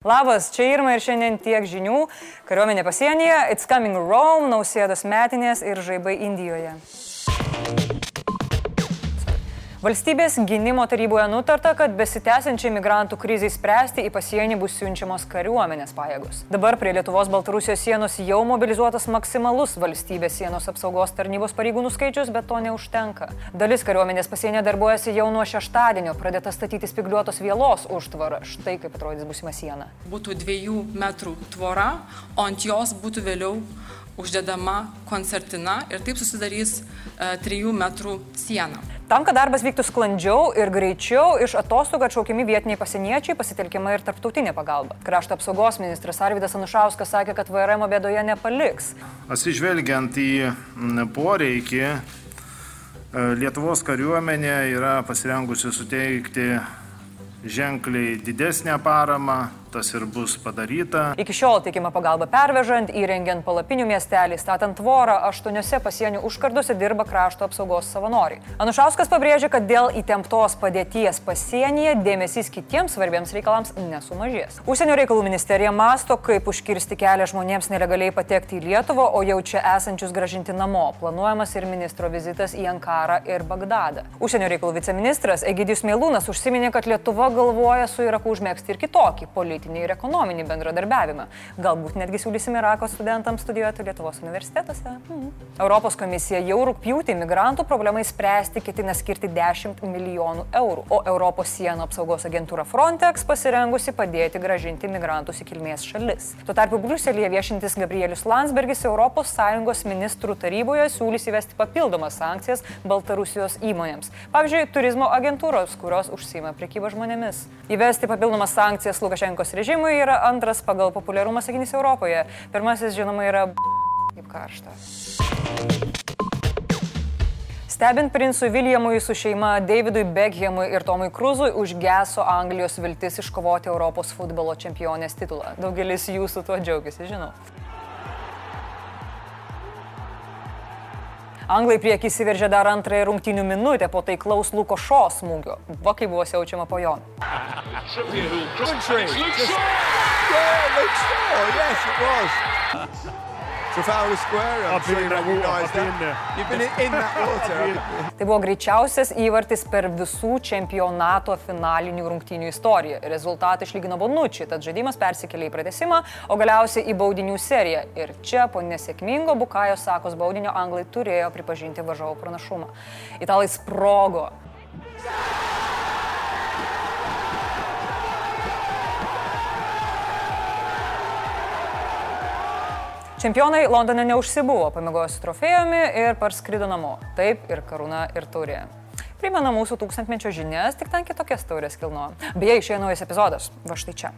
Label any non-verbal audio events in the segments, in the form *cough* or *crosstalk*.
Labas, čia Irma ir šiandien tiek žinių. Kariuomenė pasienyje, It's Coming Rome, nausėdos metinės ir žaibai Indijoje. Valstybės gynimo taryboje nutarta, kad besitęsiančiai migrantų krizai spręsti į pasienį bus siunčiamos kariuomenės pajėgos. Dabar prie Lietuvos-Baltarusijos sienos jau mobilizuotas maksimalus valstybės sienos apsaugos tarnybos pareigūnų skaičius, bet to neužtenka. Dalis kariuomenės pasienė darbuojasi jau nuo šeštadienio, pradėta statyti spigliuotos vielos užtvarą. Štai kaip atrodys būsima siena. Būtų dviejų metrų tvora, o ant jos būtų vėliau uždedama koncertina ir taip susidarys e, 3 metrų siena. Tam, kad darbas vyktų sklandžiau ir greičiau, iš atostogų atšaukiami vietiniai pasieniečiai pasitelkiama ir tarptautinė pagalba. Krašto apsaugos ministras Arvidas Anušauskas sakė, kad VRM bėdoje nepaliks. Atsižvelgiant į poreikį, e, Lietuvos kariuomenė yra pasirengusi suteikti ženkliai didesnę paramą, tas ir bus padaryta. Iki šiol teikima pagalba pervežant, įrengiant palapinių miestelį, statant tvorą, aštuoniuose pasienio užkarduose dirba krašto apsaugos savanoriai. Anušauskas pabrėžia, kad dėl įtemptos padėties pasienyje dėmesys kitiems svarbiems reikalams nesumažės. Užsienio reikalų ministerija masto, kaip užkirsti kelią žmonėms nelegaliai patekti į Lietuvą, o jau čia esančius gražinti namo. Planuojamas ir ministro vizitas į Ankarą ir Bagdadą. Užsienio reikalų viceministras Egidijus Mėlūnas užsiminė, kad Lietuva galvoja su Iraku užmėgsti ir kitokį politinį politinį ir ekonominį bendradarbiavimą. Galbūt netgi siūlysime Irako studentams studijuoti Lietuvos universitetuose. Mhm. Europos komisija jau rūpjūtį migrantų problemai spręsti ketina skirti 10 milijonų eurų, o Europos sienų apsaugos agentūra Frontex pasirengusi padėti gražinti migrantus į kilmės šalis. Tuo tarpu Bruselėje viešintis Gabrielius Landsbergis ES ministrų taryboje siūlys įvesti papildomas sankcijas Baltarusijos įmonėms. Pavyzdžiui, turizmo agentūros, kurios užsima priekybą žmonėmis. Įvesti papildomas sankcijas Lukašenkos Rusijos režimui yra antras pagal populiarumą sakinys Europoje. Pirmasis, žinoma, yra kaip karšta. Stebint princui Viljamui su šeima, Davidui Beckhamui ir Tomui Kruzui užgeso Anglijos viltis iškovoti Europos futbolo čempionės titulą. Daugelis jūsų tuo džiaugiasi, žinau. Anglai prieki įsiveržė dar antrąją rungtynių minutę po taiklaus Luko Šo smūgio. Va kaip buvo siaučiama po jo. Trafalgar Square. I'm sure you recognise that. You've been in that *laughs* water. Tai buvo greičiausias įvartis per visų čempionato finalinių rungtynių istoriją. Rezultatą išlygino Bonucci, tad žaidimas persikėlė į pratesimą, o galiausiai į baudinių seriją. Ir čia po nesėkmingo Bukajo Sakos baudinio anglai turėjo pripažinti varžovo pranašumą. Italai sprogo. Čempionai Londone neužsibuvo, pamėgojo su trofėjumi ir parskrido namo. Taip ir karūna ir taurė. Primena mūsų tūkstantmečio žinias, tik ten kitokias taurės kilnoja. Beje, išėjo naujas epizodas. Va štai čia.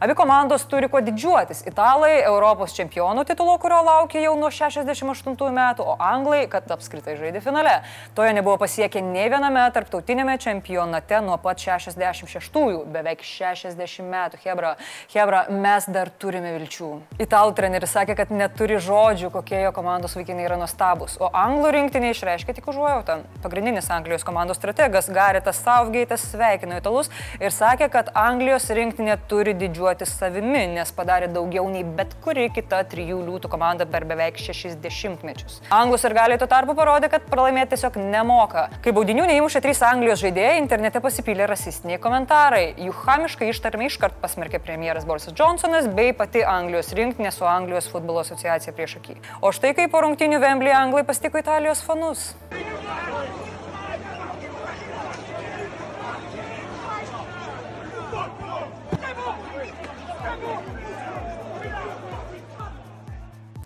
Abi komandos turi kuo didžiuotis. Italai Europos čempionų titulo, kurio laukia jau nuo 68 metų, o anglai, kad apskritai žaidė finale. To jie nebuvo pasiekę ne viename tarptautinėme čempionate nuo pat 66-ųjų, beveik 60 metų. Hebra, Hebra, mes dar turime vilčių. Italų treneris sakė, kad neturi žodžių, kokie jo komandos vaikinai yra nuostabus, o anglų rinktinė išreiškė tik užuojautą. Pagrindinis Anglijos komandos strategas Garitas Southgate'as sveikino italus ir sakė, kad Anglijos rinktinė turi didžiuotis savimi, nes padarė daugiau nei bet kuri kita trijų liūtų komanda per beveik šešis dešimtmečius. Anglus ir galiai tuo tarpu parodė, kad pralaimėti tiesiog nemoka. Kai baudinių neįmušė trys Anglijos žaidėjai, internete pasipylė rasistiniai komentarai. Jų chamiškai ištarmė iškart pasmerkė premjeras Borisas Johnsonas bei pati Anglijos rinktinė su Anglijos futbolo asociacija prieš akį. O štai kaip po rungtinių Vemblį Anglai pasitiko Italijos fanus.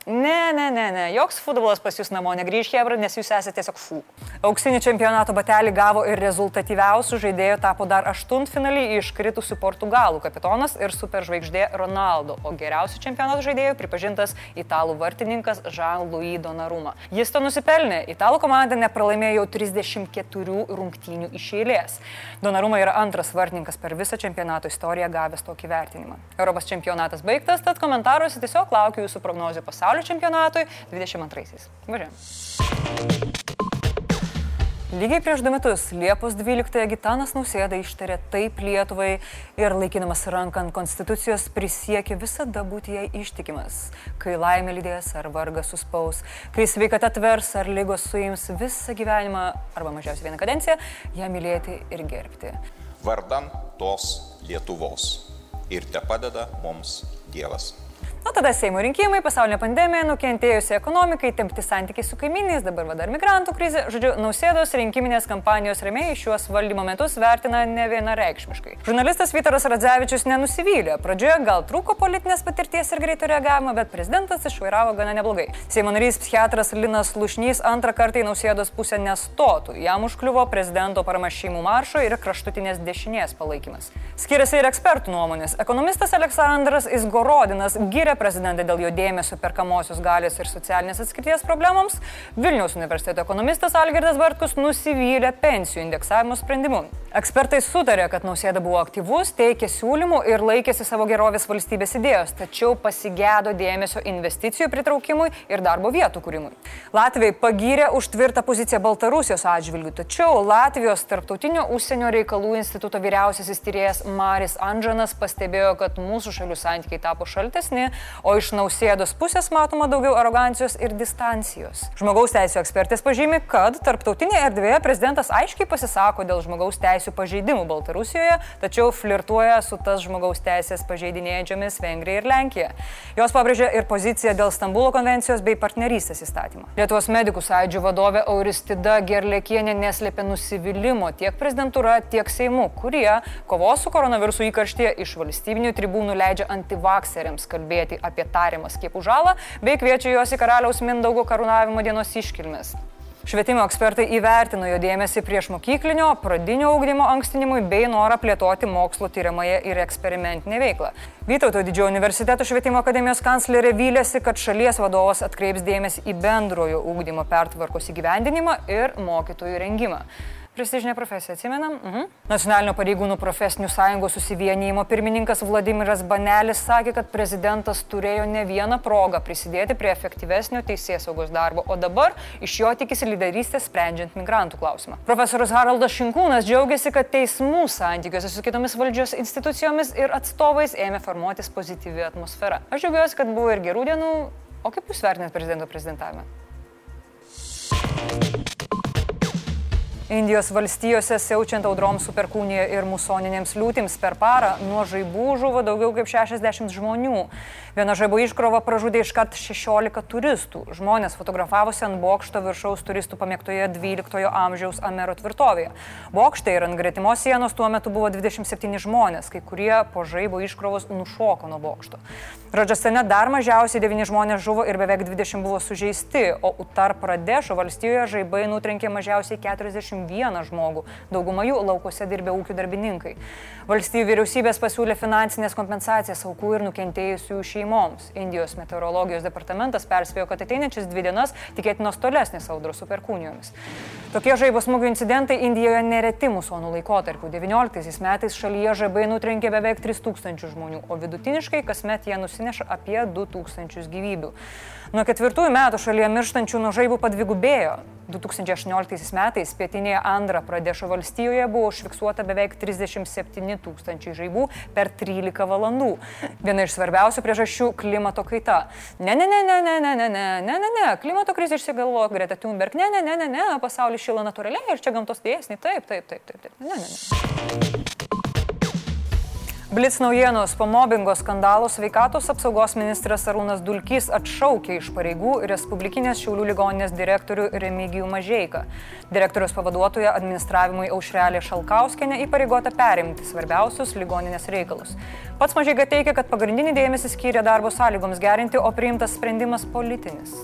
Ne, ne, ne, ne, joks futbolas pas jūs namo negrįž, Hebra, nes jūs esate tiesiog fū. Auksinį čempionato batelį gavo ir rezultatyviausių žaidėjų tapo dar aštuntfinalį iškritusių Portugalų kapitonas ir superžvaigždė Ronaldo, o geriausių čempionato žaidėjų pripažintas italų vartininkas Jean-Louis Donnarumma. Jis to nusipelnė, italų komanda nepralaimėjo jau 34 rungtynių iš eilės. Donnarumma yra antras vartininkas per visą čempionato istoriją gavęs tokį vertinimą. Europos čempionatas baigtas, tad komentaruose tiesiog laukiu jūsų prognozių pasaulio čempionatui 22-aisiais. Važiuojam. Lygiai prieš du metus, Liepos 12-ąją, Gitanas Nausėda ištarė taip Lietuvai ir laikinamas ranką ant Konstitucijos prisiekė visada būti jai ištikimas. Kai laimė lydės ar vargas suspaus, kai sveikata tvers ar lygos suims visą gyvenimą arba mažiausiai vieną kadenciją, ją mylėti ir gerbti. Vardan tos Lietuvos. Ir te padeda mums Dievas. O tada Seimo rinkimai, pasaulinė pandemija, nukentėjusi ekonomikai, tempti santykiai su kaimynais, dabar va dar migrantų krizė. Žodžiu, nausėdos rinkiminės kampanijos remėjai šiuos valdymo metus vertina ne vienareikšmiškai. Žurnalistas Vytaras Radzevičius nenusivylė. Pradžioje gal trūko politinės patirties ir greito reagavimo, bet prezidentas išvairavo gana neblogai. Seimo narys psichiatras Linas Lušnys antrą kartą į nausėdos pusę nestotų. Jam užkliuvo prezidento parama šeimų maršo ir kraštutinės dešinės palaikymas. Skiriasi ir ekspertų nuomonės. Ekonomistas Aleksandras Izgorodinas gyrė skyrė prezidentą dėl jo dėmesio perkamosios galios ir socialinės atskirties problemams, Vilniaus universiteto ekonomistas Algirdas Bartkus nusivylė pensijų indeksavimo sprendimu. Ekspertai sutarė, kad Nausėda buvo aktyvus, teikė siūlymų ir laikėsi savo gerovės valstybės idėjos, tačiau pasigėdo dėmesio investicijų pritraukimui ir darbo vietų kūrimui. Latvijai pagyrė už tvirtą poziciją Baltarusijos atžvilgių, tačiau Latvijos tarptautinio užsienio reikalų instituto vyriausiasis tyrėjas Maris Andžanas pastebėjo, kad mūsų šalių santykiai tapo šaltesni, o iš nausėdos pusės matoma daugiau arogancijos ir distancijos. Žmogaus teisų ekspertės pažymi, kad tarptautinėje erdvėje prezidentas aiškiai pasisako dėl žmogaus teisų pažeidimų Baltarusijoje, tačiau flirtuoja su tas žmogaus teisės pažeidinėjančiomis Vengrija ir Lenkija. Jos pabrėžia ir poziciją dėl Stambulo konvencijos bei partnerystės įstatymo. Lietuvos medikų sąjūdžio vadovė Auristida Gerlėkienė neslėpė nusivylimų tiek prezidentūra, tiek Seimu, kurie kovos su koronavirusu įkarštyje iš valstybinių tribūnų leidžia antivakseriams kalbėti kalbėti apie tariamą skiepų žalą, bei kviečia juos į karaliaus Mindaugo karūnavimo dienos iškilmes. Švietimo ekspertai įvertino jo dėmesį prieš mokyklinio, pradinio augdymo ankstinimui bei norą plėtoti mokslo tyriamąją ir eksperimentinę veiklą. Vytauto didžiojo universiteto švietimo akademijos kanclerė vylėsi, kad šalies vadovas atkreips dėmesį į bendrojo ūkdymo pertvarkos įgyvendinimą ir mokytojų rengimą. Prestižinė profesija, atsimenam? Mhm. Nacionalinio pareigūnų profesinių sąjungos susivienijimo pirmininkas Vladimiras Banelis sakė, kad prezidentas turėjo ne vieną progą prisidėti prie efektyvesnio teisės saugos darbo, o dabar iš jo tikisi lyderystės sprendžiant migrantų klausimą. Profesorius Haraldas Šinkūnas džiaugiasi, kad teismų santykiuose su kitomis valdžios institucijomis ir atstovais ėmė formuotis pozityvi atmosfera. Aš džiaugiuosi, kad buvo ir gerų dienų, o kaip jūs vertinat prezidento prezidentavimą? Indijos valstijose siaučiant audroms superkūnijoje ir musoninėms liūtims per parą nuo žaibų žuvo daugiau kaip 60 žmonių. Viena žaibo iškrova pražudė iškart 16 turistų. Žmonės fotografavosi ant bokšto viršaus turistų pamėgtoje 12 amžiaus Amero tvirtovėje. Bokštai ir ant gretimos sienos tuo metu buvo 27 žmonės, kai kurie po žaibo iškrovos nušoko nuo bokšto. Radžastane dar mažiausiai 9 žmonės žuvo ir beveik 20 buvo sužeisti, o Uttar Pradešo valstijoje žaibai nutrenkė mažiausiai 41 žmogų, dauguma jų laukose dirbė ūkių darbininkai. Valstybių vyriausybės pasiūlė finansinės kompensacijas aukų ir nukentėjusių šeimoms. Indijos meteorologijos departamentas perspėjo, kad ateinančias dvi dienas tikėtinos tolesnės audros su perkūnijomis. Tokie žaibo smūgių incidentai Indijoje nereti musonų laikotarpiu. 19 metais šalyje žaibai nutrenkė beveik 3000 žmonių, o vidutiniškai kasmet jie nusineša apie 2000 gyvybių. Nuo ketvirtųjų metų šalyje mirštančių nuo žaibų padvigubėjo. 2018 metais pietinėje Andra Pradešo valstijoje buvo užfiksuota beveik 37 tūkstančiai žaibų per 13 valandų. Viena iš svarbiausių priežasčių - klimato kaita. Ne, ne, ne, ne, ne, ne, ne, ne, ne, ne, klimato krizė išsigalvojo Greta Thunberg. Ne, ne, ne, ne, ne, pasaulis šyla natūraliai ir čia gamtos dėsniai. Taip, taip, taip, taip, taip. Ne, ne, ne. Blitz naujienos po mobbingo skandalo sveikatos apsaugos ministras Arūnas Dulkys atšaukė iš pareigų Respublikinės Šiaulių ligoninės direktorių Remigijų Mažeiką. Direktorius pavaduotoja administravimui Aušrelė Šalkauskenė įpareigota perimti svarbiausius ligoninės reikalus. Pats Mažeiga teigia, kad pagrindinį dėmesį skyrė darbo sąlygoms gerinti, o priimtas sprendimas politinis.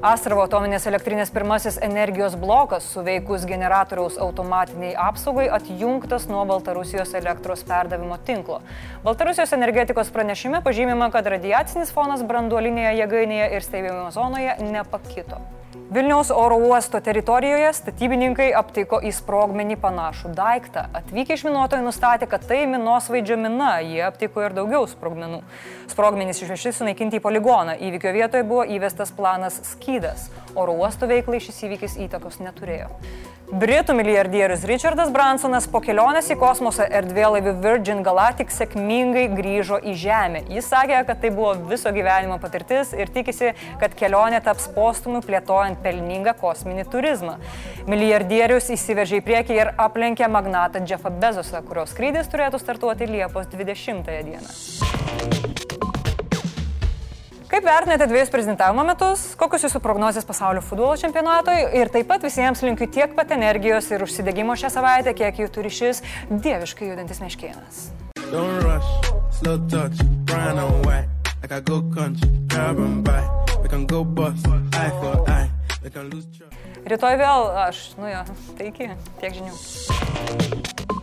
Astravo atominės elektrinės pirmasis energijos blokas suveikus generatoriaus automatiniai apsaugai atjungtas nuo Baltarusijos elektros perdavimo tinklo. Baltarusijos energetikos pranešime pažymima, kad radiacinis fonas branduolinėje jėgainėje ir stebėjimo zonoje nepakito. Vilniaus oro uosto teritorijoje statybininkai aptiko į sprogmenį panašų daiktą. Atvykę išminuotojai nustatė, kad tai minosvaidžio mina, jie aptiko ir daugiau sprogmenų. Sprogmenys išvežti sunaikinti į poligoną. Įvykio vietoje buvo įvestas planas skydas. Oro uosto veiklai šis įvykis įtakos neturėjo. Britų milijardierius Richardas Bransonas po kelionės į kosmosą erdvėlaivių Virgin Galactic sėkmingai grįžo į Žemę. Jis sakė, kad tai buvo viso gyvenimo patirtis ir tikisi, kad kelionė taps postumiu plėtojant pelningą kosminį turizmą. Milijardierius įsiveržė į priekį ir aplenkė magnatą Jeffą Bezosą, kurio skrydis turėtų startuoti Liepos 20 dieną. Kaip vertinate dviejus prezidentavimo metus, kokius jūsų prognozijas pasaulio futbolo čempionatui ir taip pat visiems linkiu tiek pat energijos ir užsidėgymo šią savaitę, kiek jų turi šis dieviškai judantis meškėnas. Rytoj vėl aš, nu jo, taigi, tiek žinių.